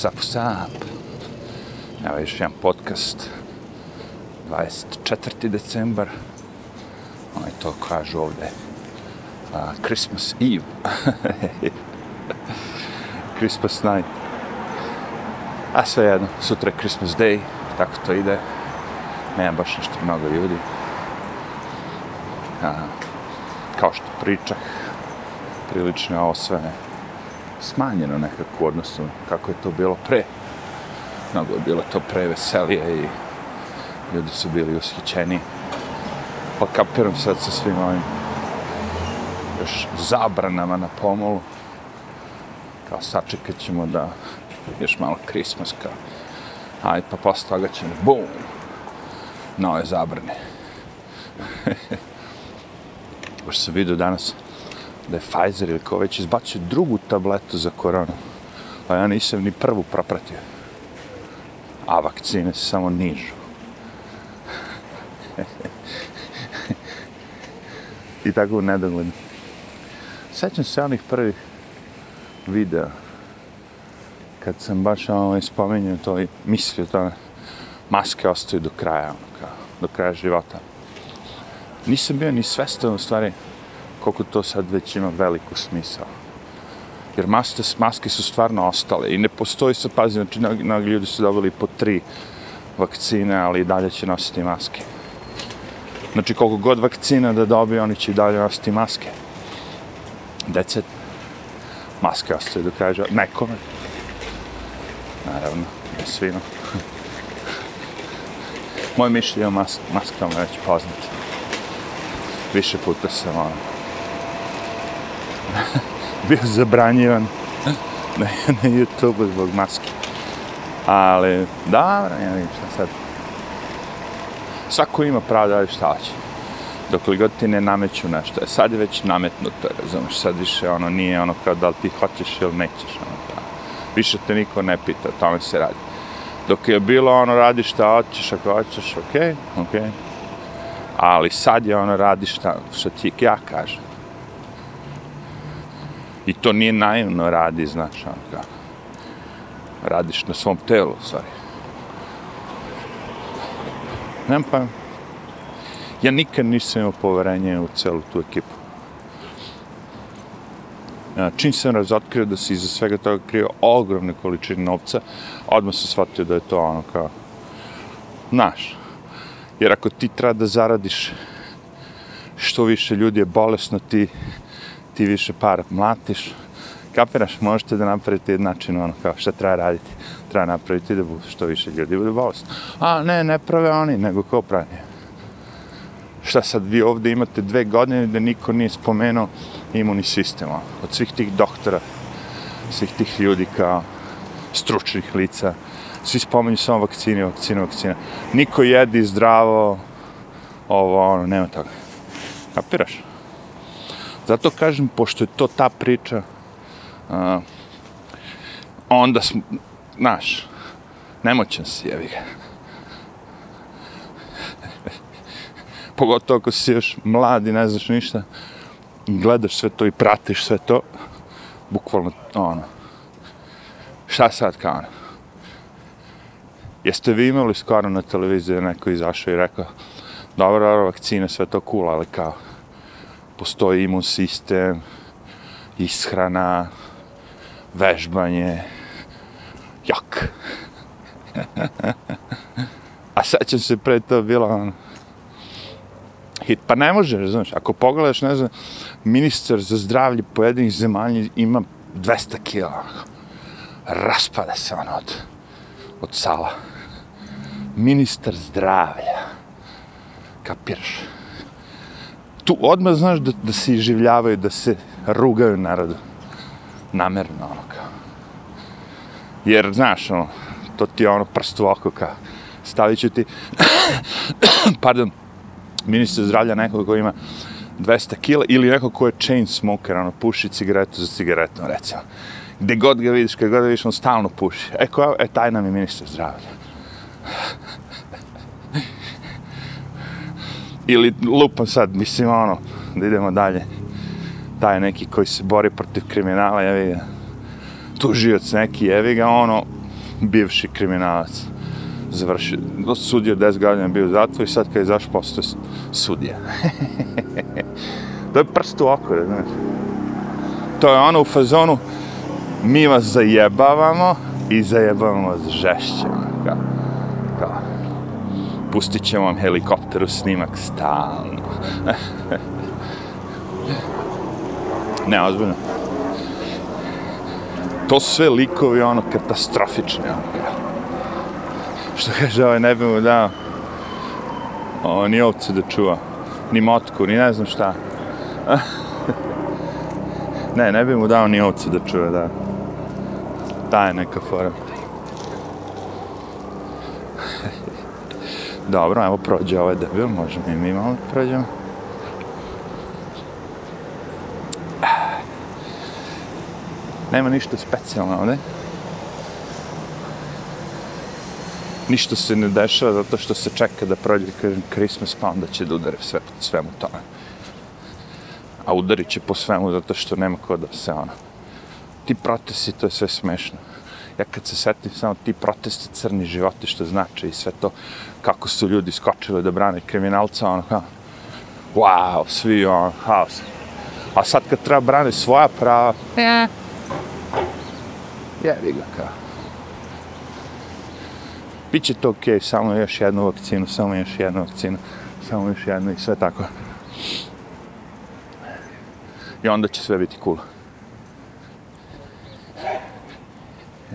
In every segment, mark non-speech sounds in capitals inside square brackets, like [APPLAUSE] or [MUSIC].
Sap Sap. Evo još jedan podcast. 24. decembar. Oni to kažu ovde. Uh, Christmas Eve. [LAUGHS] Christmas night. A sve jedno, sutra je Christmas Day, tako to ide. Nema baš nešto mnogo ljudi. A, kao što pričah, prilično je ovo sve smanjeno nekako u odnosu kako je to bilo pre. Mnogo je bilo to pre veselije i ljudi su bili ushićeni. Pa kapiram sad sa svim ovim još zabranama na pomolu. Kao sačekat ćemo da još malo krismaska. Aj, pa posle toga ćemo, bum, nove zabrane. [LAUGHS] Baš sam vidio danas da je Pfizer ili ko već izbacio drugu tabletu za koronu. A ja nisam ni prvu propratio. A vakcine se samo nižu. [LAUGHS] I tako u nedogled. Sećam se onih prvih videa kad sam baš ono, ovaj, spomenuo to i mislio to ono, maske ostaju do kraja, ono, kao, do kraja života. Nisam bio ni svestan u stvari koliko to sad već ima veliku smisao. Jer maske, maske su stvarno ostale i ne postoji sad, pazi, znači mnogi ljudi su dobili po tri vakcine, ali i dalje će nositi maske. Znači koliko god vakcina da dobije, oni će i dalje nositi maske. Decet. Maske ostaju do kraja života. Nekome. Naravno, ne svima. [LAUGHS] Moje mišljenje o mas maskama već poznate. Više puta sam ono, [LAUGHS] bio zabranjivan na, na YouTube zbog maske. Ali, dobro, ja vidim šta sad. Svako ima pravo da radi šta će. Dok li god ti ne nameću nešto. E, sad je već nametnuto, razumiješ, sad više ono nije ono kao da li ti hoćeš ili nećeš. Ono, da. Više te niko ne pita, o tome se radi. Dok je bilo ono radi šta hoćeš, ako hoćeš, okej, okay, okej. Okay. Ali sad je ono radi šta, šta ti ja kažem. I to nije naivno radi, znaš, ono kao. Radiš na svom telu, stvari. Nemam pa... Ja nikad nisam imao poverenje u celu tu ekipu. Čim sam razotkrio da se iza svega toga krio ogromne količine novca, odmah sam shvatio da je to ono kao... Znaš, jer ako ti treba da zaradiš što više ljudi je bolesno, ti, ti više para mlatiš, kapiraš, možete da napravite jedan način, ono, kao šta treba raditi. Treba napraviti da bude što više ljudi bude bolest. A ne, ne prave oni, nego ko pravi. Šta sad, vi ovde imate dve godine da niko nije spomenuo imunni sistem, ono, od svih tih doktora, svih tih ljudi kao stručnih lica, svi spomenju samo vakcine, vakcine, vakcine. Niko jedi zdravo, ovo, ono, nema toga. Kapiraš? Zato kažem, pošto je to ta priča, uh, onda smo, znaš, nemoćan si, jevi ga. [LAUGHS] Pogotovo ako si još mlad i ne znaš ništa, gledaš sve to i pratiš sve to, bukvalno, ono, šta sad kao ono? Jeste vi imali skoro na televiziji neko izašao i rekao, dobro, vakcine, sve to cool, ali kao, postoji imun sistem, ishrana, vežbanje, jak. [LAUGHS] A sećam se pre to bilo on, hit. Pa ne može, znaš, ako pogledaš, ne znam, ministar za zdravlje pojedinih zemalja ima 200 kila. Raspada se on od, od sala. Ministar zdravlja. Kapiraš? Tu odmah znaš da, da se iživljavaju, da se rugaju narodu. Namerno, ono kao. Jer, znaš, ono, to ti je ono prst u oko, kao, stavit ću ti, [COUGHS] pardon, ministar zdravlja nekog ko ima 200 kila ili neko ko je chain smoker, ono, puši cigaretu za cigaretom, recimo. Gde god ga vidiš, kad god ga vidiš, on stalno puši. E, ko, e, taj nam je ministar zdravlja. Ili lupam sad, mislim, ono, da idemo dalje. Taj neki koji se bori protiv kriminala, jevi ga, tužioc neki, jevi ga, ono, bivši kriminalac. Završio, sudio 10 godina, bio u zatvoru i sad kad je zašao postoje sudija. [LAUGHS] to je prst u oko, znaš. To je ono u fazonu, mi vas zajebavamo i zajebavamo vas žešće. Ono kao. Pustit ćemo vam helikopteru snimak stalno. ne, ozbiljno. To su sve likovi, ono, katastrofični, ono. Što kaže, ovaj ne bi mu dao, o, ni ovce da čuva, ni motku, ni ne znam šta. ne, ne bi mu dao ni ovce da čuva, da. Ta je neka fora. Dobro, evo prođe ovaj debil, možemo i mi malo prođemo. Nema ništa specijalno ovde. Ništa se ne dešava zato što se čeka da prođe, kažem, Christmas, pa onda će da udare sve po svemu tome. A udarit će po svemu zato što nema ko da se ono... Ti protesti, to je sve smešno. Ja kad se setim samo ti protesti, crni životi, što znači i sve to, kako su ljudi skočili da brane kriminalca, ono, kao, wow, svi, ono, haos. A sad kad treba brane svoja prava, ja, jebi ga, kao. Biće to okej, okay, samo još jednu vakcinu, samo još jednu vakcinu, samo još jednu i sve tako. I onda će sve biti cool.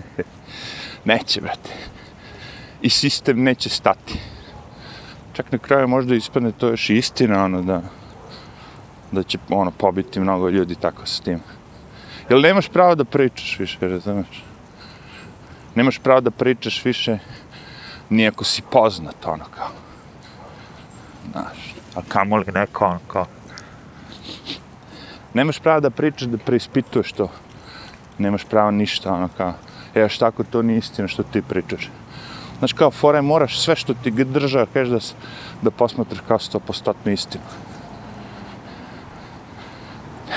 [LAUGHS] neće, brate. I sistem neće stati. Čak na kraju možda ispadne to još istina, ono, da, da će, ono, pobiti mnogo ljudi tako s tim. Jel nemaš pravo da pričaš više, razumeš? Nemaš pravo da pričaš više nijako si poznat, ono, kao. Znaš, a kamo li neko, ono, kao. Nemaš pravo da pričaš, da preispituješ to. Nemaš pravo ništa, ono, kao E, a šta ako to nije istina što ti pričaš? Znači, kao, fore, moraš sve što ti drža, kažeš da, da posmatraš kao sto postotnu istinu.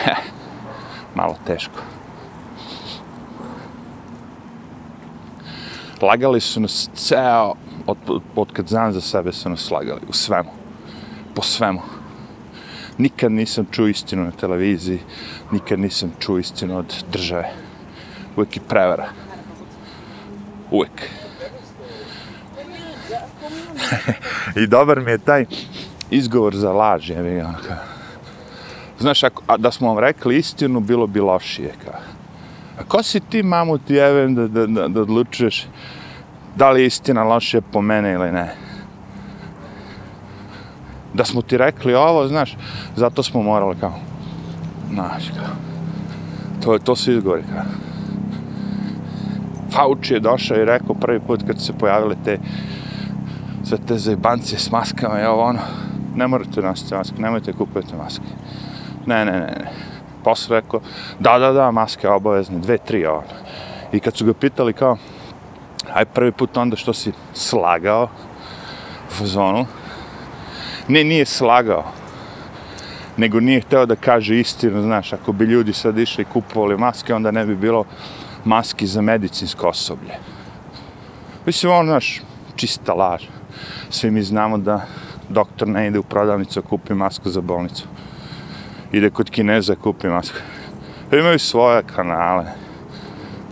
He, malo teško. Lagali su nas ceo, od, od kad znam za sebe su nas lagali, u svemu. Po svemu. Nikad nisam čuo istinu na televiziji, nikad nisam čuo istinu od države. Uvijek je prevara uvek. [LAUGHS] I dobar mi je taj izgovor za laž, je mi ono Znaš, ako, a da smo vam rekli istinu, bilo bi lošije, kao. A ko si ti, mamu, ti jevem, da, da, da, da odlučuješ da li je istina lošija po mene ili ne? Da smo ti rekli ovo, znaš, zato smo morali, kao, znaš, kao, to, to su izgovori, kao. Fauci je došao i rekao prvi put kad se pojavile te sve te zajbance s maskama i ovo ono, ne morate nositi maske, nemojte kupujete maske. Ne, ne, ne, ne. Posle rekao, da, da, da, maske obavezne, dve, tri, ovo. I kad su ga pitali kao, aj prvi put onda što si slagao u zonu, ne, nije slagao, nego nije hteo da kaže istinu, znaš, ako bi ljudi sad išli i kupovali maske, onda ne bi bilo maski za medicinsko osoblje. Mislim, ono, znaš, čista laž. Svi mi znamo da doktor ne ide u prodavnicu, kupi masku za bolnicu. Ide kod Kineza, kupi masku. Imaju svoje kanale.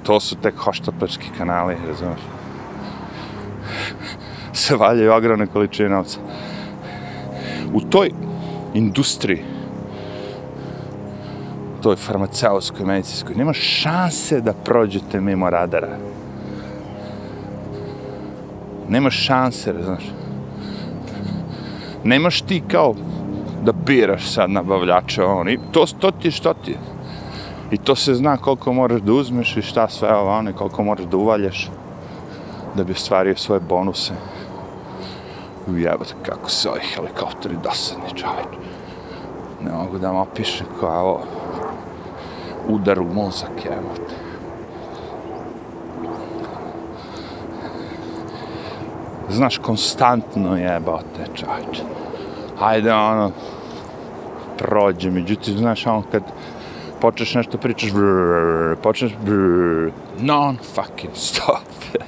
To su tek hoštapački kanali, razumiješ? Se valjaju ogromne količine novca. U toj industriji toj farmaceutskoj, medicinskoj, nema šanse da prođete mimo radara. Nema šanse, znaš. Nemaš ti kao da biraš sad nabavljača, oni, to, to ti je što ti je. I to se zna koliko moraš da uzmeš i šta sve ovo, ono, koliko moraš da uvaljaš da bi ostvario svoje bonuse. Ujebate kako se ovi helikopteri dosadni čovječ. Ne mogu da vam opišem kao ovo udar u mozak, evo te. Znaš, konstantno jebao te čač. Hajde, ono, prođe, međutim, znaš, ono, kad počneš nešto pričaš, brrr, počneš brrr, non fucking stop. [LAUGHS]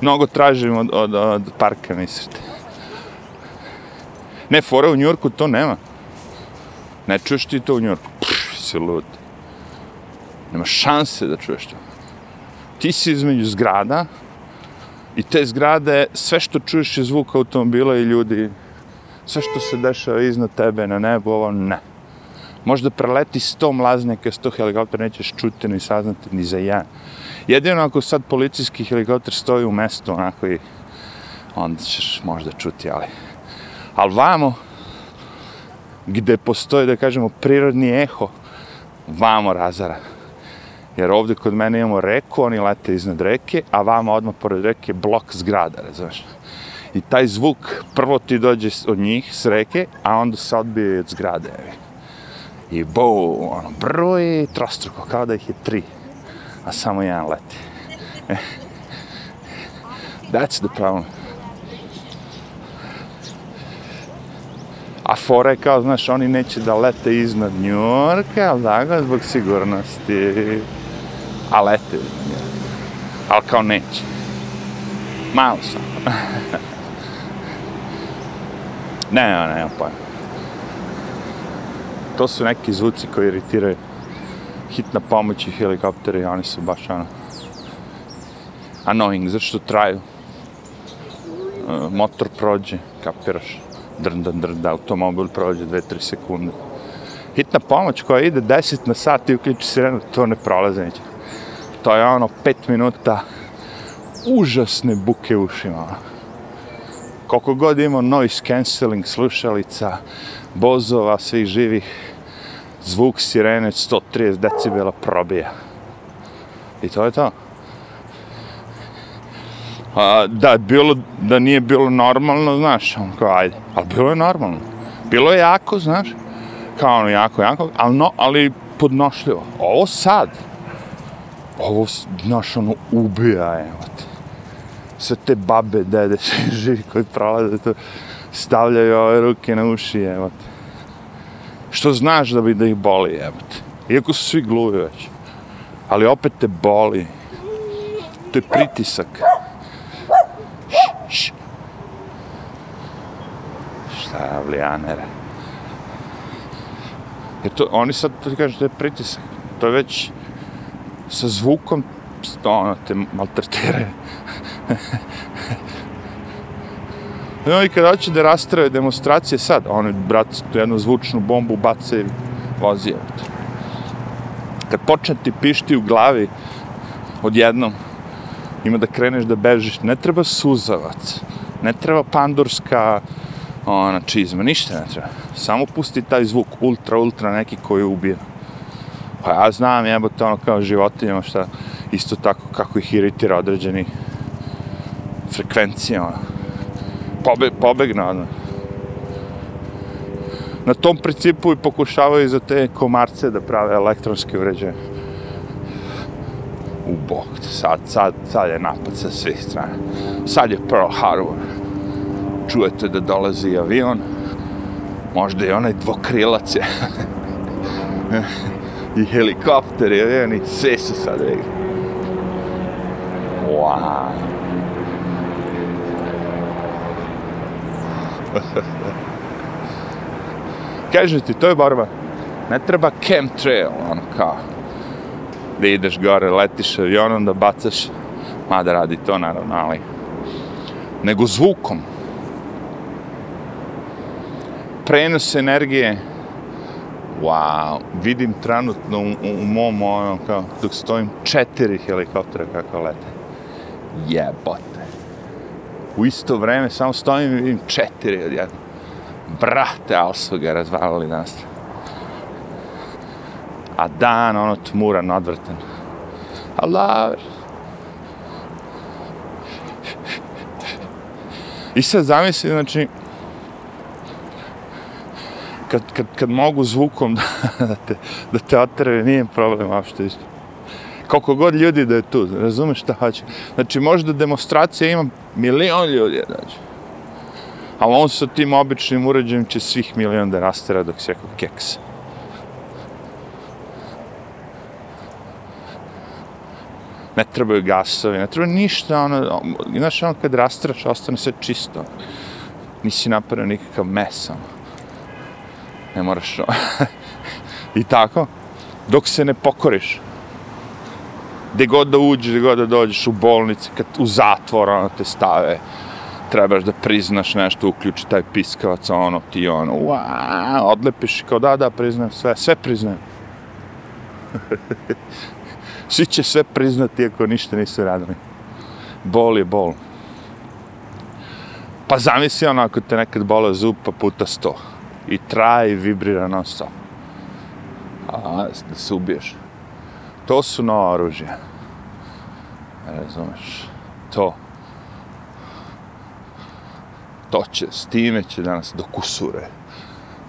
Mnogo tražim od, od, od parka, mislim. Ne, fora u Njurku to nema. Ne čuješ ti to u Njurku. Pff, si lud. Nema šanse da čuješ to. Ti si između zgrada i te zgrade, sve što čuješ je zvuk automobila i ljudi, sve što se dešava iznad tebe na nebu, ovo ne. Možda preleti sto mlaznika, sto helikoptera, nećeš čuti ni saznati ni za jedan. Jedino ako sad policijski helikopter stoji u mestu, onako i onda ćeš možda čuti, ali... Ali vamo, gde postoji, da kažemo, prirodni eho, vamo razara. Jer ovdje kod mene imamo reku, oni lete iznad reke, a vama odmah pored reke blok zgrada, razumiješ? I taj zvuk, prvo ti dođe od njih, s reke, a onda se odbije od zgrade. I bo, ono, broj trostruko, kao da ih je tri, a samo jedan leti. Eh. That's the problem. A fora je kao, znaš, oni neće da lete iznad Njorka, ali da zbog sigurnosti. A lete iznad Njorka. Ali kao neće. Malo sam. [LAUGHS] ne, ne, ne, pa. To su neki zvuci koji iritiraju hitna pomoć i helikoptere, oni su baš ono annoying, zašto što traju. E, motor prođe, kapiraš drnda, drnda, automobil prođe 2-3 sekunde. Hitna pomoć koja ide 10 na sat i uključi sirenu, to ne prolaze neće. To je ono 5 minuta užasne buke u ušima. Koliko god imamo noise cancelling slušalica, bozova, svih živih, zvuk sirene 130 decibela probija. I to je to. A, da, bilo, da nije bilo normalno, znaš, on kao, ajde, ali bilo je normalno. Bilo je jako, znaš, kao ono, jako, jako, ali, no, ali podnošljivo. Ovo sad, ovo, znaš, ono, ubija, evo te. Sve te babe, dede, [LAUGHS] sve živi koji prolaze, to stavljaju ove ruke na uši, evo te. Što znaš da bi da ih boli, evo te. Iako su svi gluvi već. Ali opet te boli. To je pritisak. Orlijanera. Jer to, oni sad ti kažeš, to je pritisak. To je već sa zvukom ono, te maltretire. [LAUGHS] I oni kada hoće da rastrave demonstracije sad, oni, brat, tu jednu zvučnu bombu bace i vozi. Kad počne ti pišti u glavi odjednom, ima da kreneš da bežiš, ne treba suzavac, ne treba pandurska ona, čizma, ništa ne treba. Samo pusti taj zvuk, ultra, ultra, neki koji ubija. Pa ja znam, jebote, ono kao životinjama, šta, isto tako kako ih iritira određeni frekvencije, ono. Pobe, pobegne, ono. Na tom principu i pokušavaju za te komarce da prave elektronske uređaje u bok, sad, sad, sad je napad sa svih strana. Sad je Pearl Harbor. Čujete da dolazi avion, možda i onaj dvokrilac je. [LAUGHS] I helikopter je, avion, i sve su sad već. Wow. [LAUGHS] Kaže ti, to je borba. Ne treba chemtrail, ono kao da ideš gore, letiš avionom, da bacaš, mada radi to naravno, ali nego zvukom. Prenos energije, wow, vidim trenutno u, u, mom, ono, kao, dok stojim, četiri helikoptera kako lete. Jebote. U isto vreme samo stojim i vidim četiri odjedno. Brate, ali su ga razvalili danas a dan ono tmuran, odvrtan. Allah. I sad zamisli, znači, kad, kad, kad mogu zvukom da, [LAUGHS] da te, da te otrve, nije problem uopšte isto. Koliko god ljudi da je tu, razumeš šta hoće. Znači, možda demonstracija ima milion ljudi, znači. Ali on sa tim običnim uređajem će svih milion da rastera dok se keksa. ne trebaju gasovi, ne treba ništa, ono, znaš, ono, kad rastraš, ostane sve čisto. Nisi napravio nikakav mes, ono. Ne moraš, [LAUGHS] I tako, dok se ne pokoriš, gde god da uđeš, gde god da dođeš u bolnici, kad u zatvor, ono, te stave, trebaš da priznaš nešto, uključi taj piskavac, ono, ti ono, uaa, odlepiš i kao da, da, priznajem sve, sve priznajem. [LAUGHS] Svi će sve priznati ako ništa nisu radili. Bol je bol. Pa zamisli ono ako te nekad bola zub pa puta sto. I traje i vibrira non stop. A, da se ubiješ. To su nova oružja. Razumeš? To. To će, s time će danas do kusure.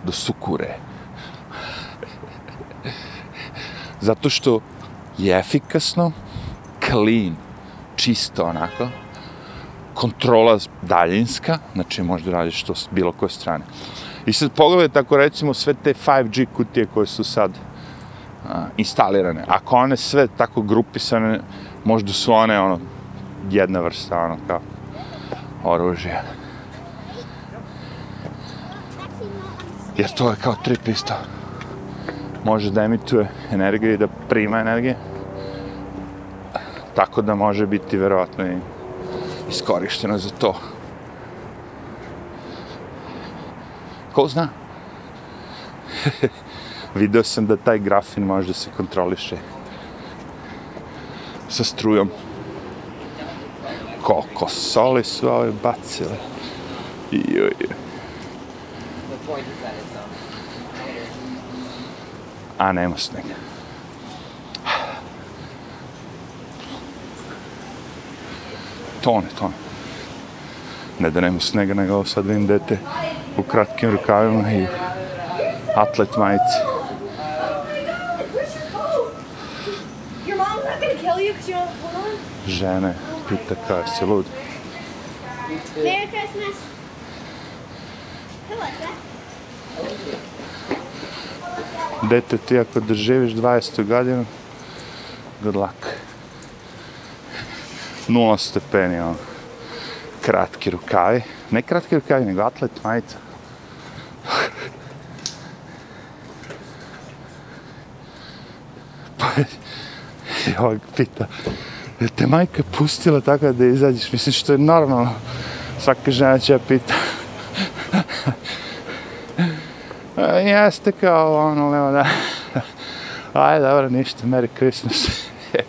Do sukure. Zato što je efikasno, clean, čisto onako, kontrola daljinska, znači možda radiš to s bilo koje strane. I sad pogledajte tako recimo sve te 5G kutije koje su sad a, instalirane. Ako one sve tako grupisane, možda su one ono, jedna vrsta ono kao oružje. Jer to je kao trip isto. Može da emituje energiju i da prima energiju tako da može biti verovatno i iskorišteno za to. Ko zna? [LAUGHS] Video sam da taj grafin može da se kontroliše sa strujom. Koliko soli su ove bacile. Joj. A nema snega. [SIGHS] tone, tone. Ne da nema snega, nego ovo sad vidim dete u kratkim rukavima i atlet majici. Žene, pita kao si lud. Merry Christmas. Dete, ti ako doživiš 20. godinu, good luck nula stepeni, ono, kratki rukavi. Ne kratke rukavi, nego atlet majica. pa, je ovaj pita, je te majka pustila tako da izađeš? Mislim što je normalno. Svaka žena će pita. E, jeste kao ono, nema da. Ajde, dobro, ništa, Merry Christmas. [LAUGHS] E,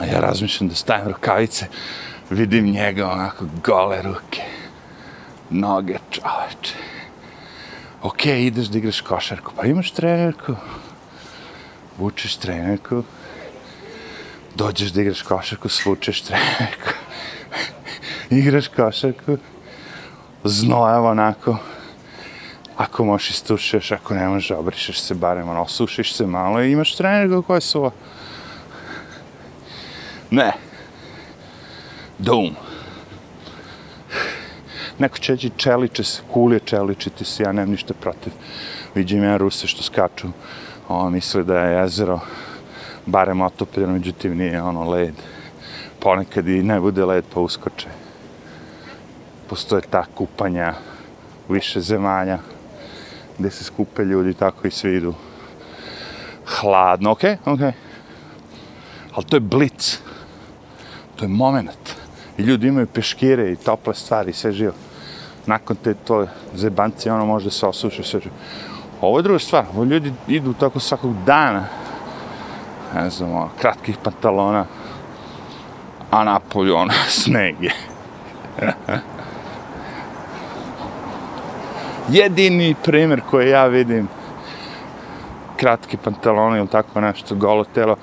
A ja razmišljam da stavim rukavice, vidim njega onako gole ruke, noge čoveče. Ok, ideš da igraš košarku, pa imaš trenerku, vučeš trenerku, dođeš da igraš košarku, svučeš trenerku, igraš košarku, znojava onako, ako možeš istušeš, ako ne možeš, obrišeš se barem, ono, osušiš se malo i imaš trenerku koja su. Ne dom. Neko će reći čeliče se, kulje čeličiti se, ja nemam ništa protiv. Vidim ja Ruse što skaču, ono, misle da je jezero barem otopljeno, međutim nije ono led. Ponekad i ne bude led pa uskoče. Postoje ta kupanja više zemalja gde se skupe ljudi tako i svi idu hladno, okej, okay? okej. Okay. Ali to je blic to je moment. I ljudi imaju peškire i tople stvari i sve živo. Nakon te to zebancije, ono može se osuši sve živo. Ovo je druga stvar. Ovo ljudi idu tako svakog dana. Ne znam, ono, kratkih pantalona. A napolju, ono, [LAUGHS] sneg je. Jedini primjer koji ja vidim kratki pantaloni ili tako nešto, golo telo,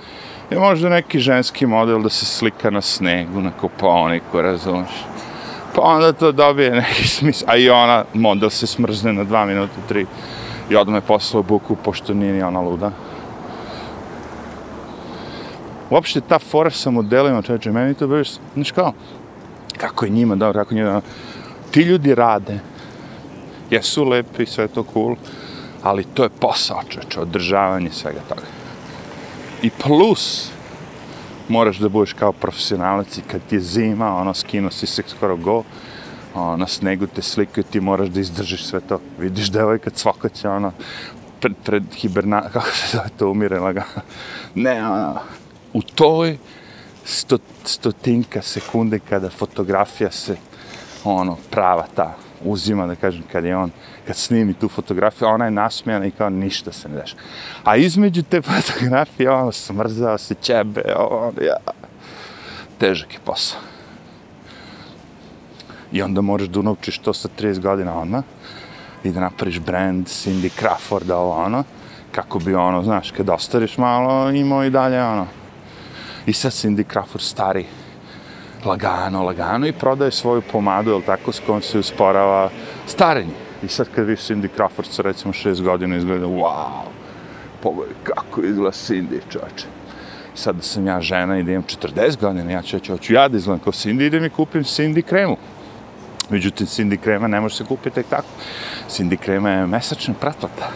je možda neki ženski model da se slika na snegu, na kuponiku, razumiješ. Pa onda to dobije neki [LAUGHS] smisl, a i ona model se smrzne na dva minuta, tri, i odmah je poslao buku, pošto nije ni ona luda. Uopšte ta fora sa modelima, čeče, meni to bilo, znaš kao, kako je njima, dobro, kako njima, ti ljudi rade, jesu lepi, sve to cool, ali to je posao, čeče, održavanje svega toga. I plus, moraš da budeš kao profesionalac i kad ti je zima, ono, skino si se skoro go, ono, na snegu te slikaju, ti moraš da izdržiš sve to. Vidiš devojka cvokaće, ono, pred, pred hiberna, [LAUGHS] kako se zove to, umire lagano. Ne, ono, u toj sto, stotinka sekunde kada fotografija se, ono, prava ta, uzima, da kažem, kad je on, kad snimi tu fotografiju, ona je nasmijana i kao ništa se ne deša. A između te [LAUGHS] fotografije, ono, smrzao se ćebe, ono, ja, težak je posao. I onda moraš da unovčiš to sa 30 godina odmah i da napraviš brand Cindy Crawford, ovo ono, kako bi ono, znaš, kad ostariš malo, imao i dalje ono. I sad Cindy Crawford stari, lagano, lagano i prodaje svoju pomadu, jel tako, s kojom se usporava starenje. I sad kad viš Cindy Crawford sa recimo šest godina izgleda, wow, pogledaj kako izgleda Cindy, čoče. Sad da sam ja žena i da imam 40 godina, ja ću ja hoću ja da izgledam kao Cindy, idem i kupim Cindy kremu. Međutim, Cindy krema ne može se kupiti tek tako. Cindy krema je mesečna pretplata.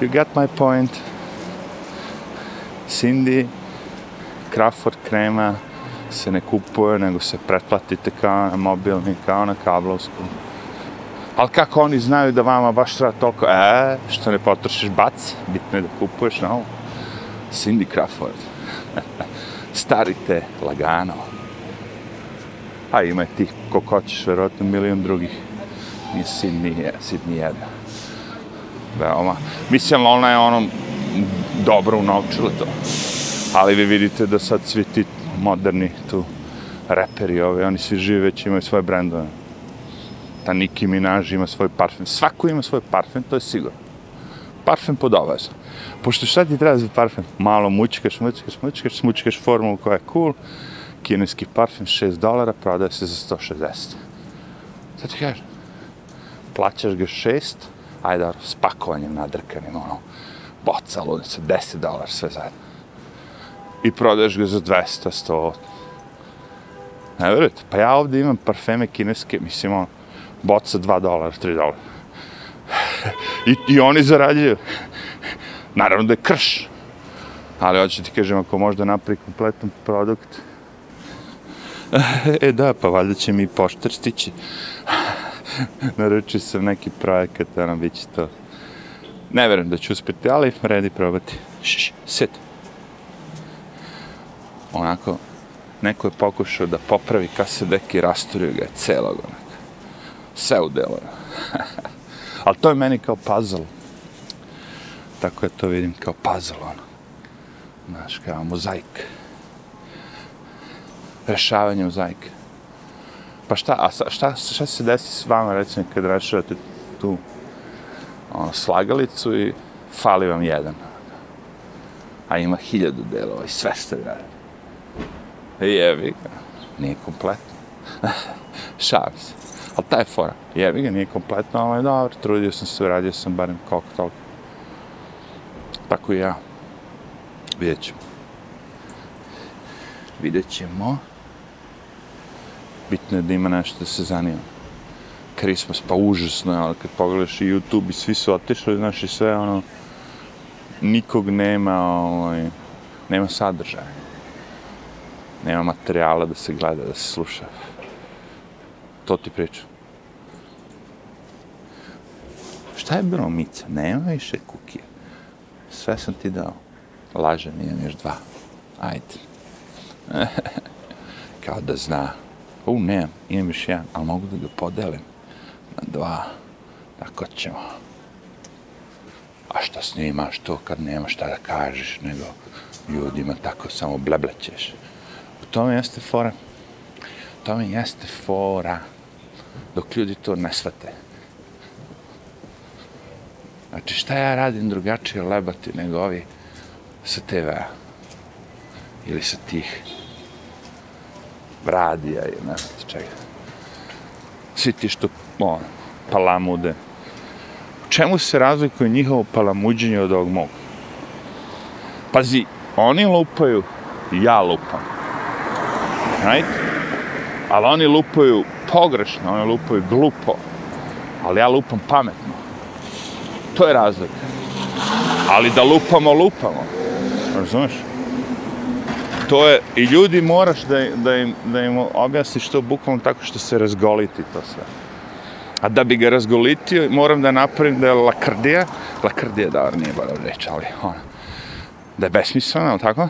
You get my point. Cindy, Crawford krema se ne kupuje, nego se pretplatite kao na mobilni, kao na kablovsku. Ali kako oni znaju da vama baš treba toliko, e, što ne potrošiš bac, bitno je da kupuješ na ovo. Cindy Crawford. [LAUGHS] Starite lagano. A ima tih koliko hoćeš, verovatno milion drugih. Nije Sydney, je, Sydney jedna. Veoma. Mislim, ona je ono dobro unovčila to. Ali vi vidite da sad svi ti moderni tu reperi ove, oni svi žive već imaju svoje brendove. Ta Nicki Minaj ima svoj parfem. Svako ima svoj parfem, to je sigurno. Parfem pod obavez. Pošto šta ti treba za parfem? Malo mučkaš, mučkaš, mučkaš, mučkaš formulu koja je cool. Kineski parfem 6 dolara, prodaje se za 160. Sad ti kažem, plaćaš ga 6, ajde, ono, s pakovanjem nadrkanim, ono, boca, ludica, 10 dolara, sve zajedno i prodaješ ga za 200, 100. Ne verujete? Pa ja ovdje imam parfeme kineske, mislim, ono, boca 2 dolara, 3 dolara. I, I oni zarađuju. Naravno da je krš. Ali hoću ti kažem, ako možda napravi kompletan produkt, e da, pa valjda će mi poštar stići. Naručio sam neki projekat, ono, bit će to. Ne verujem da ću uspjeti, ali redi probati. Šš, sit onako, neko je pokušao da popravi kasedek i rasturio ga je celog, onako. Sve u delu. [LAUGHS] Ali to je meni kao puzzle. Tako ja to vidim kao puzzle, ono. Znaš, kao mozaik. Rešavanje mozaika. Pa šta, a šta, šta se desi s vama, recimo, kad rešavate tu ono, slagalicu i fali vam jedan. A ima hiljadu delova i sve ste radili jebi ga. Nije kompletno. [LAUGHS] Šalim se. Ali taj fora. jebi ga, nije kompletno, ali dobro. Trudio sam se, uradio sam barem koliko toliko. Tako i ja. Vidjet ćemo. Vidjet ćemo. Bitno je da ima nešto da se zanima. Christmas, pa užasno je, ali kad pogledaš i YouTube i svi su otišli, znaš i sve, ono, nikog nema, ovaj, nema sadržaja nema materijala da se gleda, da se sluša. To ti pričam. Šta je bilo mica? Nema više kukija. Sve sam ti dao. Laže, nijem još dva. Ajde. [LAUGHS] Kao da zna. U, nemam, imam još jedan, ali mogu da ga podelim na dva. Tako ćemo. A šta snimaš to kad nema šta da kažeš, nego ljudima tako samo bleblećeš tome jeste fora. Tome jeste fora. Dok ljudi to ne shvate. Znači, šta ja radim drugačije lebati nego ovi sa TV-a? Ili sa tih radija i ne znam čega. Svi ti što, ono, palamude. U čemu se razlikuje njihovo palamuđenje od ovog mog? Pazi, oni lupaju, ja lupam right? Ali oni lupaju pogrešno, oni lupaju glupo. Ali ja lupam pametno. To je razlika. Ali da lupamo, lupamo. Razumeš? to je, i ljudi moraš da, da, im, da im objasniš to bukvalno tako što se razgoliti to sve. A da bi ga razgolitio, moram da napravim da je lakrdija, lakrdija da nije bolja reč, ali ona, da je besmislena, ali tako?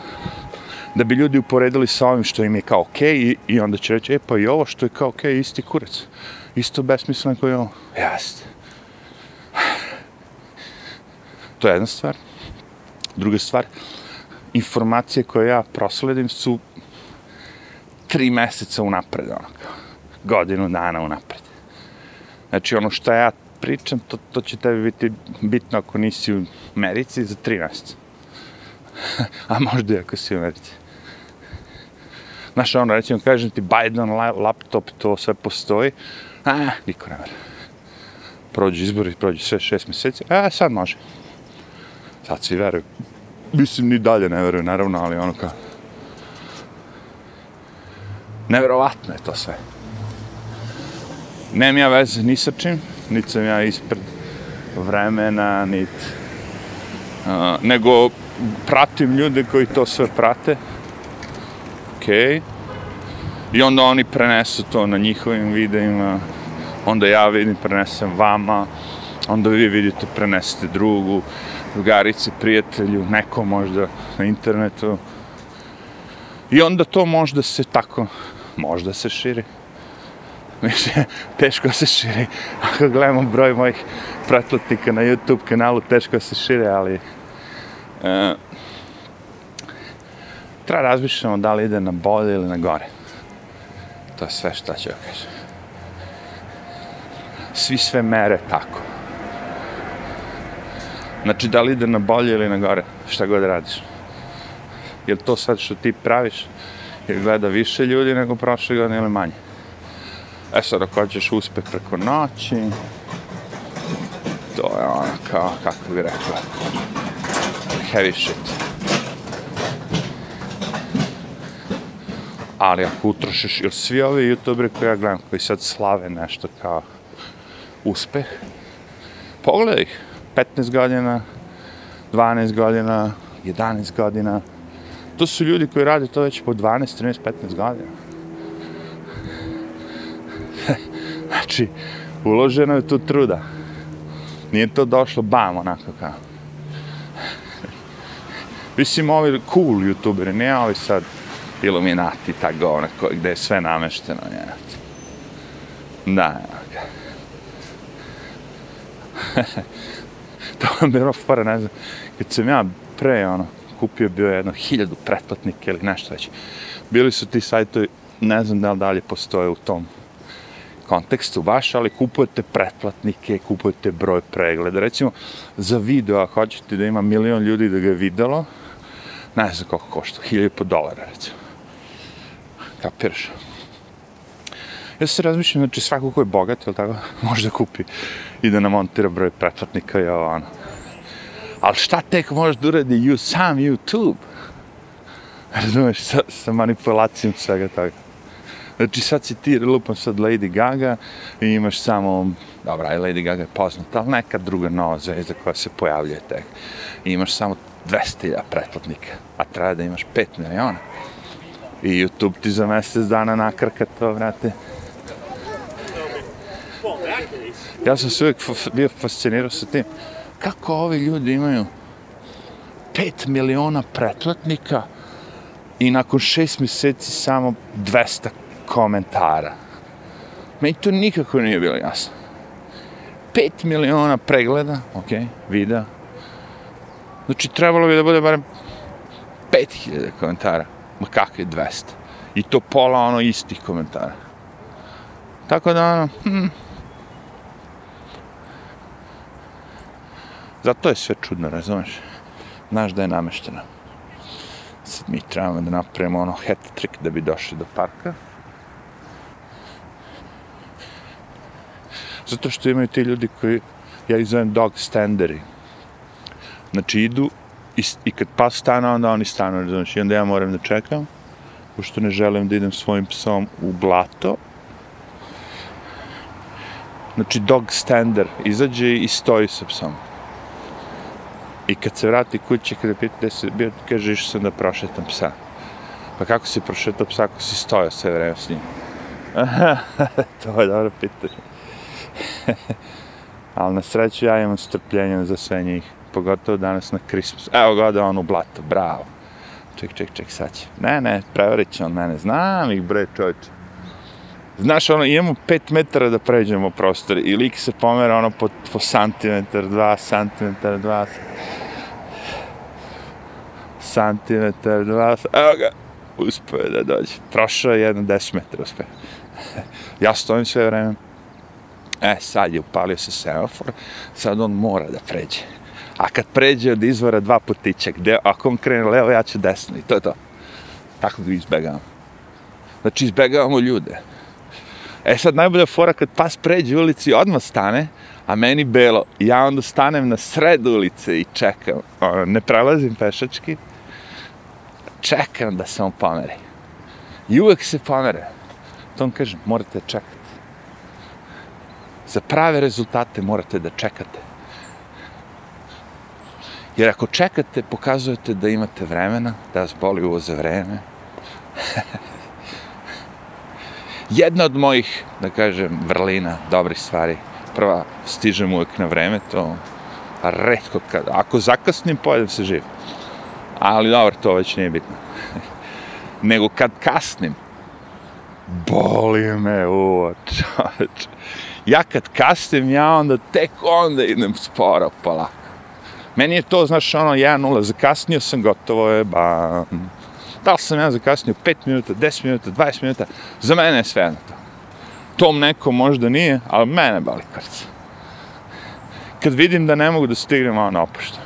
Da bi ljudi uporedili sa ovim što im je kao okej okay, i, i onda će reći, e pa i ovo što je kao okej, okay, isti kurac. Isto besmisleno koji je ovo. Jeste. To je jedna stvar. Druga stvar, informacije koje ja prosledim su tri meseca unapred, ono, godinu dana unapred. Znači, ono što ja pričam, to, to će tebi biti bitno ako nisi u Americi za tri meseca. [LAUGHS] A možda i ako si u Americi. Znaš, ono, recimo, kažem ti, Biden laptop, to sve postoji. A, niko ne vera. Prođu izbori, prođu sve šest mjeseci. A, sad može. Sad svi veruju. Mislim, ni dalje ne veruju, naravno, ali ono kao... Neverovatno je to sve. Nemam ja veze ni sa čim, niti sam ja ispred vremena, niti... Uh, nego pratim ljude koji to sve prate. Okej. Okay. I onda oni prenesu to na njihovim videima. Onda ja vidim, prenesem vama. Onda vi vidite, prenesete drugu drugarici, prijatelju, neko možda na internetu. I onda to možda se tako, možda se širi. Mislim, teško se širi. Ako gledamo broj mojih pretplatnika na YouTube kanalu, teško se širi, ali... Uh, treba razmišljamo da li ide na bolje ili na gore. To je sve što ću kažem. Svi sve mere tako. Znači, da li ide na bolje ili na gore, šta god radiš. Je to sad što ti praviš, jer gleda više ljudi nego prošle godine ili manje? E sad, ako hoćeš uspeh preko noći, to je ono kao, kako bi rekla, heavy shit. Ali ako utrošiš, ili svi ovi youtuberi koji ja gledam, koji sad slave nešto kao uspeh, pogledaj ih, 15 godina, 12 godina, 11 godina. To su ljudi koji rade to već po 12, 13, 15 godina. [LAUGHS] znači, uloženo je tu truda. Nije to došlo bam, onako kao. Mislim, ovi cool youtuberi, ne ovi sad iluminati, ta govna, gde je sve namešteno, njenati. Da, [LAUGHS] to vam bilo fora, ne znam, kad sam ja pre, ono, kupio bio jedno hiljadu pretplatnika ili nešto već, bili su ti sajtovi, ne znam da li dalje postoje u tom kontekstu baš, ali kupujete pretplatnike, kupujete broj pregleda. Recimo, za video, ako hoćete da ima milion ljudi da ga je videlo, ne znam koliko košta, hiljadu po dolara, recimo. Kapiraš? Ja se razmišljam, znači svako ko je bogat, jel tako, [LAUGHS] može da kupi i da namontira broj pretplatnika i ovo, ono. Ali šta tek možeš da uradi you, sam YouTube? Razumeš, sa, sa manipulacijom svega toga. Znači sad si ti lupam sad Lady Gaga i imaš samo, dobra, i Lady Gaga je poznata, ali neka druga nova zvezda koja se pojavljuje tek. I imaš samo 200.000 pretplatnika, a treba da imaš 5 miliona. I YouTube ti za mjesec dana nakrka to, vrate. Ja sam se uvijek bio fascinirao sa tim. Kako ovi ljudi imaju 5 miliona pretplatnika i nakon 6 mjeseci samo 200 komentara. Meni to nikako nije bilo jasno. 5 miliona pregleda, ok, videa. Znači, trebalo bi da bude barem 5000 komentara. Ma kakve 200? I to pola ono istih komentara. Tako da ono, hm, Zato je sve čudno, razumeš? Znaš da je namešteno. Sad mi trebamo da napravimo ono hat trick da bi došli do parka. Zato što imaju ti ljudi koji, ja ih zovem dog standeri. Znači idu i, i kad pas stane, onda oni stanu, razumiješ, I onda ja moram da čekam, pošto ne želim da idem svojim psom u blato. Znači dog stander izađe i stoji sa psom. I kad se vrati kući, kada pita gde se bio, kaže, išao sam da prošetam psa. Pa kako si prošetao psa ako si stojao sve vreme s njim? [LAUGHS] to je dobro pitanje. [LAUGHS] Ali na sreću ja imam strpljenje za sve njih. Pogotovo danas na Christmas. Evo ga da on u blato, bravo. Ček, ček, ček, sad će. Ne, ne, prevarit će on mene. Znam ih, bre, čovječe. Znaš, ono, imamo pet metara da pređemo prostor i lik se pomera ono po, po santimetar, dva santimetar, dva santimetar, dva Evo ga, uspio je da dođe. Prošao je jedno deset metara, uspio. ja stojim sve vreme. E, sad je upalio se semafor, sad on mora da pređe. A kad pređe od izvora dva putića, gde, ako on krene levo, ja ću desno i to je to. Tako ga izbegavamo. Znači, izbegavamo ljude. E sad, najbolja fora kad pas pređe ulici, odmah stane, a meni belo. Ja onda stanem na sred ulice i čekam. Ono, ne prelazim pešački. Čekam da se on pomeri. I uvek se pomere. To vam kažem, morate čekati. Za prave rezultate morate da čekate. Jer ako čekate, pokazujete da imate vremena, da vas boli uvo za vreme. [LAUGHS] Jedna od mojih, da kažem, vrlina, dobrih stvari, prva, stižem uvek na vreme, to redko kad, ako zakasnim, pojedem se živ. Ali dobro, to već nije bitno. [LAUGHS] Nego kad kasnim, boli me uvo, čoveč. Ja kad kasnim, ja onda tek onda idem sporo, polako. Meni je to, znaš, ono, 1-0, zakasnio sam, gotovo je, ba... Mm. Da li sam ja zakasnio 5 minuta, 10 minuta, 20 minuta, za mene je sve to. Tom neko možda nije, ali mene bali krca. Kad vidim da ne mogu da stignem, ono opuštam.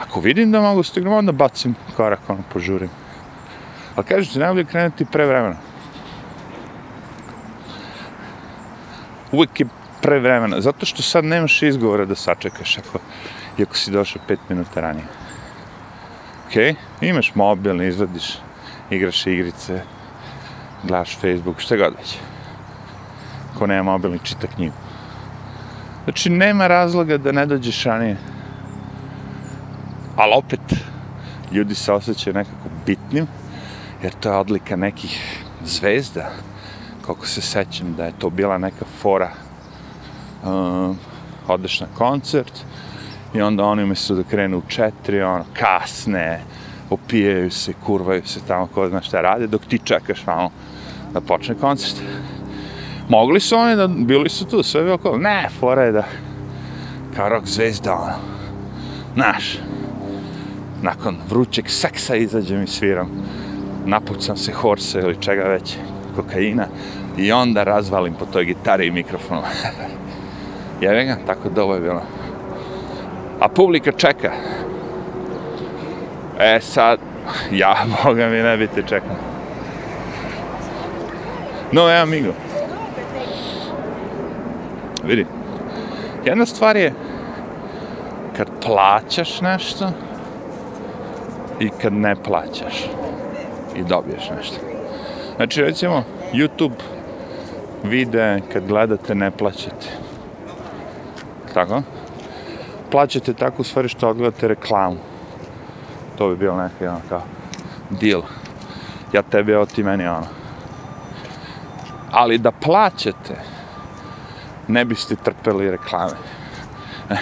Ako vidim da mogu da stignem, onda bacim korak, ono, požurim. Ali kažeš, najbolje krenuti pre vremena. Uvijek je pre vremena, zato što sad nemaš izgovora da sačekaš ako, iako si došao 5 minuta ranije. Okej, okay. imaš mobil, izvadiš, igraš igrice, gledaš Facebook, šta god već. Ko nema mobil, čita knjigu. Znači, nema razloga da ne dođeš ranije. Ali opet, ljudi se osjećaju nekako bitnim, jer to je odlika nekih zvezda, koliko se sećam da je to bila neka fora. Uh, odeš na koncert, i onda oni umjesto da krenu u četiri, ono, kasne, opijaju se, kurvaju se tamo, ko zna šta rade, dok ti čekaš malo da počne koncert. Mogli su oni da, bili su tu, sve bi okolo, ne, fora je da, kao rock zvezda, ono, znaš, nakon vrućeg seksa izađem i sviram, napucam se horse ili čega već, kokaina, i onda razvalim po toj gitari i mikrofonu. [LAUGHS] Jebe ga, tako da ovo je bilo a publika čeka. E sad, [LAUGHS] ja, [LAUGHS] boga mi ne biti čekam. No, ja, amigo. Vidi. Jedna stvar je kad plaćaš nešto i kad ne plaćaš i dobiješ nešto. Znači, recimo, YouTube vide kad gledate ne plaćate. Tako? Plaćate tako u stvari što odgledate reklamu. To bi bilo neki ono kao deal. Ja tebe, evo ti meni ono. Ali da plaćate, ne biste trpeli reklame. [LAUGHS] Eh,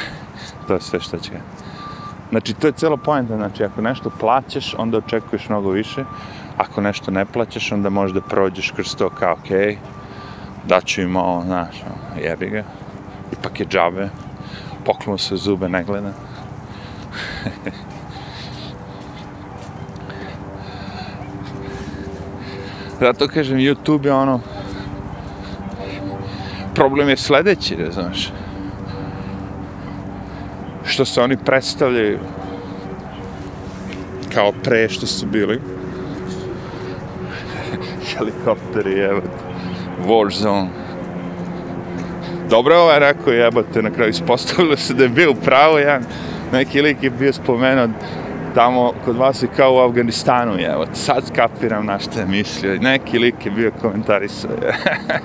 to je sve što će Znači, to je celo pojenta. Znači, ako nešto plaćaš, onda očekuješ mnogo više. Ako nešto ne plaćaš, onda možda prođeš kroz to kao, okej, okay, daću im ovo, znaš, ono, jebi ga. Ipak je džabe, poklono se zube ne gleda. Zato kažem, YouTube je ono... Problem je sledeći, da znaš. Što se oni predstavljaju kao pre što su bili. [LAUGHS] Helikopteri, evo, Warzone. Dobro je ovaj rekao, jebate, na kraju ispostavilo se da je bio pravo, jedan neki lik je bio spomenut tamo kod vas je kao u Afganistanu, jebate, sad kapiram na što je mislio, neki lik je bio komentarisao, je.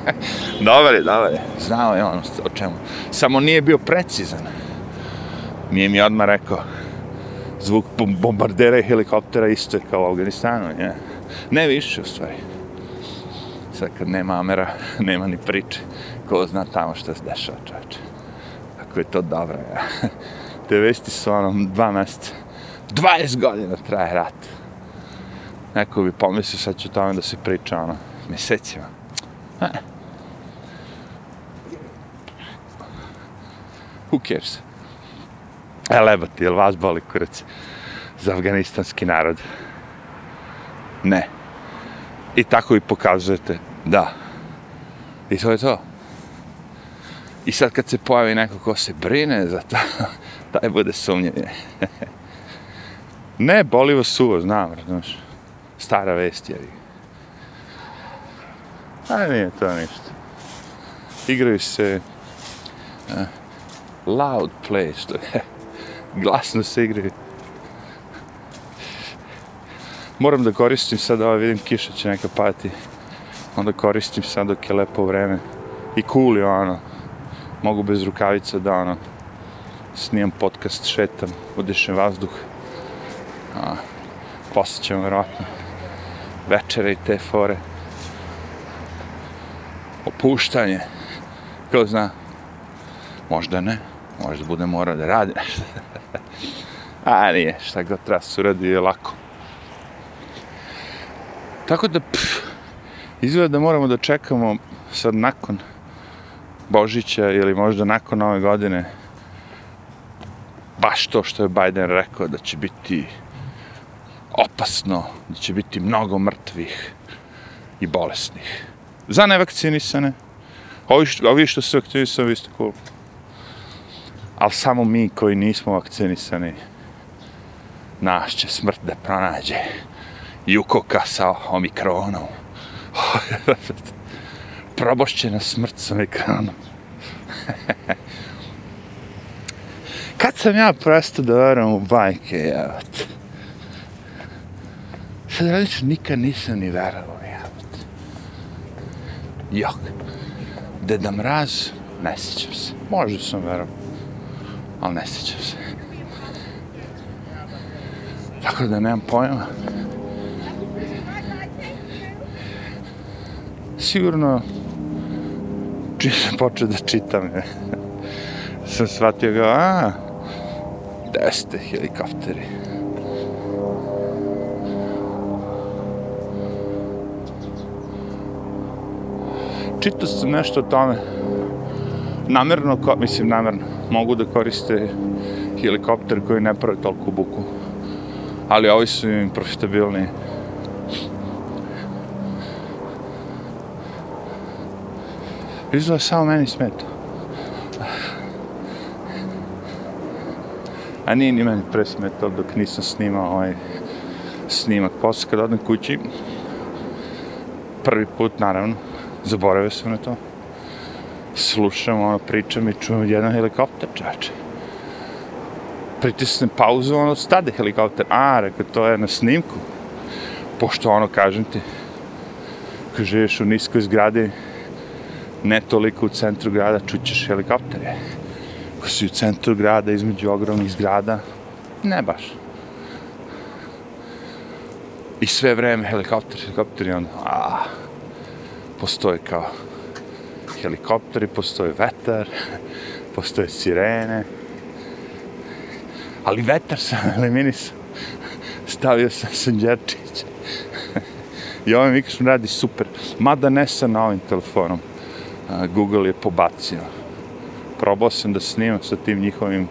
[LAUGHS] dobar je, dobar je, znao je on o čemu, samo nije bio precizan, nije mi odmah rekao, zvuk bombardera i helikoptera isto je kao u Afganistanu, je. Ne više, u stvari. Sad kad nema Amera, [LAUGHS] nema ni priče. Ko zna tamo što se dešava, čovječe. Ako je to dobro, ja. [LAUGHS] Te vesti su ono dva mjeseca. 20 godina traje rat. Neko bi pomislio sad će tome da se priča ono, mjesecima. Eh. Who cares? E, ti, jel vas boli kurac za afganistanski narod? Ne. I tako i pokazujete, da. I to je to. I sad kad se pojavi neko ko se brine za to, [LAUGHS] taj bude sumnjivije. ne, boli vas suvo, znam, razumiješ. Stara vest, je. A nije to ništa. Igraju se uh, loud play, što je [LAUGHS] glasno se igraju. Moram da koristim sad, ovaj vidim kiša će neka pati. Onda koristim sad dok je lepo vreme. I cool je ono. Mogu bez rukavica da ono snijem podcast, šetam, udišem vazduh. A, posle ćemo vjerojatno večere i te fore. Opuštanje. Ko zna? Možda ne. Možda bude morao da radi nešto. [LAUGHS] A nije, šta god treba se uradi je lako. Tako da, pff, izgleda da moramo da čekamo sad nakon Božića ili možda nakon nove godine baš to što je Biden rekao da će biti opasno, da će biti mnogo mrtvih i bolesnih. Za nevakcinisane, ovi što, ovi što su vakcinisani, vi ste cool. Ali samo mi koji nismo vakcinisani, naš će smrt da pronađe jukoka sa omikronom. [LAUGHS] Probošćena smrt sa ekranom. [LAUGHS] Kad sam ja prestao da verujem u bajke, jevate. Sad radiš, nikad nisam ni verovao, jevate. Jok. Deda Mraz, ne sjećam se. Možda sam verovao. Ali ne sjećam se. Tako da nemam pojma. Sigurno, čim sam počeo da čitam, je, sam shvatio ga, a, gde ste helikopteri? Čitao sam nešto o tome, namerno, mislim namerno, mogu da koriste helikopter koji ne pravi toliko buku ali ovi su im profitabilni. Izgleda samo meni smeta. A nije ni meni presmetao dok nisam snimao ovaj snimak. Posle kad odem kući, prvi put naravno, zaboravio sam na to. Slušam, ono, pričam i čujem jedan helikopter, čače Pritisnem pauzu, ono, stade helikopter. A, rekao, to je na snimku. Pošto, ono, kažem ti, kad živiš u niskoj zgradi, ne toliko u centru grada, čućeš helikoptere. Ko si u centru grada, između ogromnih zgrada, ne baš. I sve vreme helikopter, helikopter i onda, a, postoje kao helikopteri, postoje vetar, postoje sirene, ali vetar sam [LAUGHS] eliminisao. Stavio sam Sanđerčića. [LAUGHS] I ovaj mikrofon radi super. Mada ne sa novim telefonom. Google je pobacio. Probao sam da snimam sa tim njihovim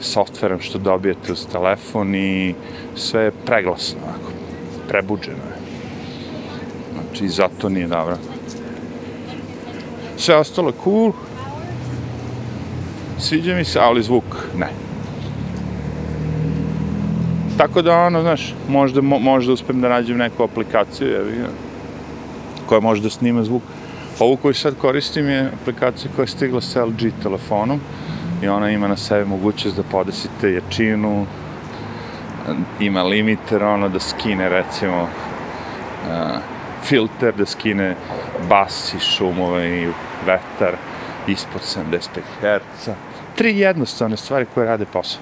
softverom što dobijete uz telefon i sve je preglasno, onako, prebuđeno je. Znači, zato nije dobro. Sve ostalo cool. Sviđa mi se, ali zvuk ne. Tako da, ono, znaš, možda, možda uspem da nađem neku aplikaciju, jevi, koja može da snima zvuk. Pa ovu koju sad koristim je aplikacija koja je stigla sa LG telefonom i ona ima na sebi mogućnost da podesite jačinu, ima limiter, ono, da skine, recimo, uh, filter, da skine bas i šumove i vetar ispod 75 Hz. Tri jednostavne stvari koje rade posao.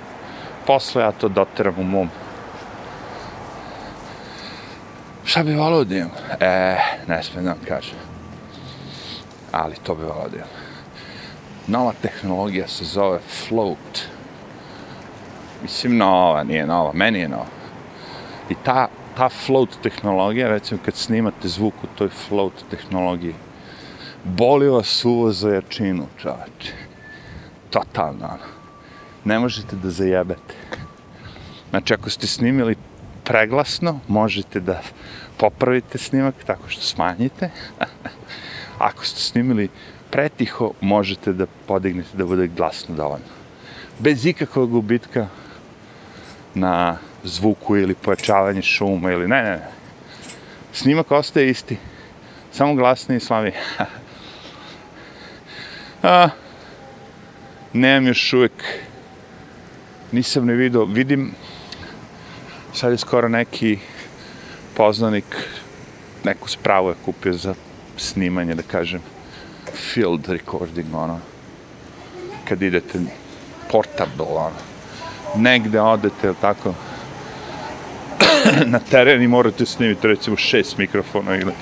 Posle ja to doteram u mom Šta bi volao da imam? E, ne smijem da vam kažem. Ali to bi volio da imam. Nova tehnologija se zove float. Mislim, nova, nije nova, meni je nova. I ta, ta float tehnologija, recimo kad snimate zvuk u toj float tehnologiji, boli vas uvo za jačinu, čoveče. Totalno, ono. Ne možete da zajebete. Znači, ako ste snimili preglasno, možete da popravite snimak tako što smanjite. [LAUGHS] ako ste snimili pretiho, možete da podignete da bude glasno dovoljno. Bez ikakvog gubitka na zvuku ili pojačavanje šuma ili ne, ne, ne. Snimak ostaje isti. Samo glasniji i slavi. [LAUGHS] A, nemam još uvek, nisam ne vidio, vidim, sad je skoro neki poznanik, neku spravu je kupio za snimanje, da kažem, field recording, ono, kad idete portable, ono, negde odete, ili tako, na teren i morate snimiti, recimo, šest mikrofona ili...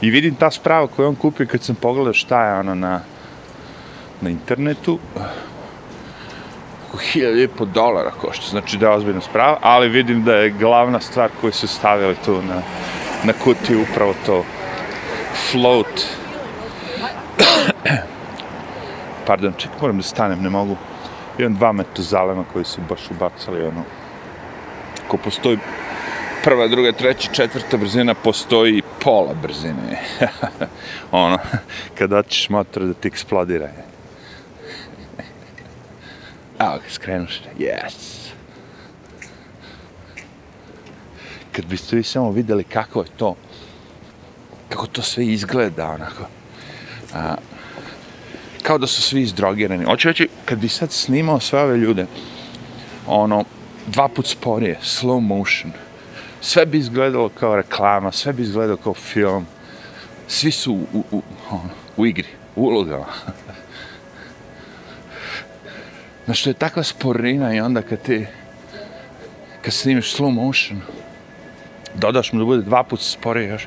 I vidim ta sprava koju on kupio kad sam pogledao šta je ono na, na internetu, oko hiljada i po dolara košta, znači da je ozbiljna sprava, ali vidim da je glavna stvar koju su stavili tu na, na kutiju upravo to float. Pardon, ček, moram da stanem, ne mogu. Imam dva metuzalema koji su baš ubacali, ono, ko postoji prva, druga, treća, četvrta brzina, postoji pola brzine. [LAUGHS] ono, kada ćeš motor da ti eksplodira. Evo ga, skrenuš. Yes. Kad biste vi samo videli kako je to, kako to sve izgleda, onako. A, kao da su svi izdrogirani. Hoću reći, kad bi sad snimao sve ove ljude, ono, dva put sporije, slow motion, sve bi izgledalo kao reklama, sve bi izgledalo kao film, svi su u, u, u, ono, u igri, u ulogama. Znaš, to je takva sporina i onda kad ti, kad snimiš slow motion, dodaš mu da bude dva puta sporije još,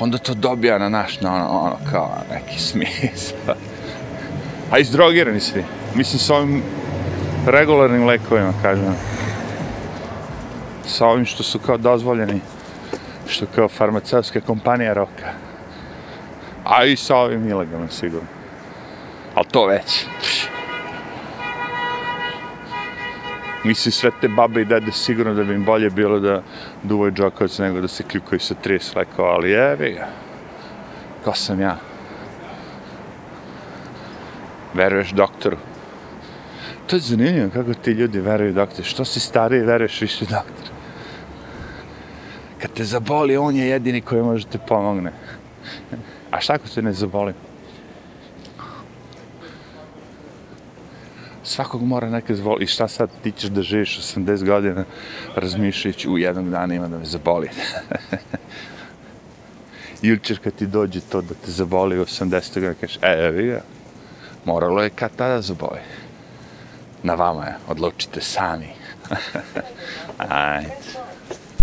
onda to dobija na naš, na ono, ono, kao neki smisla. A izdrogirani svi. Mislim, s ovim regularnim lekovima, kažem. Sa ovim što su kao dozvoljeni, što kao farmaceutska kompanija roka. A i sa ovim ilegalnim, sigurno. Ali to već. Mislim, sve te babe i dede sigurno da bi im bolje bilo da duvaju džokovac nego da se kljukaju sa 30 lekova, ali jebi ga. Ko sam ja? veruješ doktoru. To je zanimljivo kako ti ljudi veruju doktoru. Što si stariji, veruješ više doktoru. Kad te zaboli, on je jedini koji može te pomogne. A šta ako se ne zaboli? Svakog mora neka zvoli. I šta sad ti ćeš da živiš 80 godina razmišljajući u jednog dana ima da me zaboli. [LAUGHS] Ili ćeš kad ti dođe to da te zaboli u 80 godina, kažeš, e, evi ga, moralo je kad tada zaboli. Na vama je, odlučite sami. [LAUGHS] Ajde.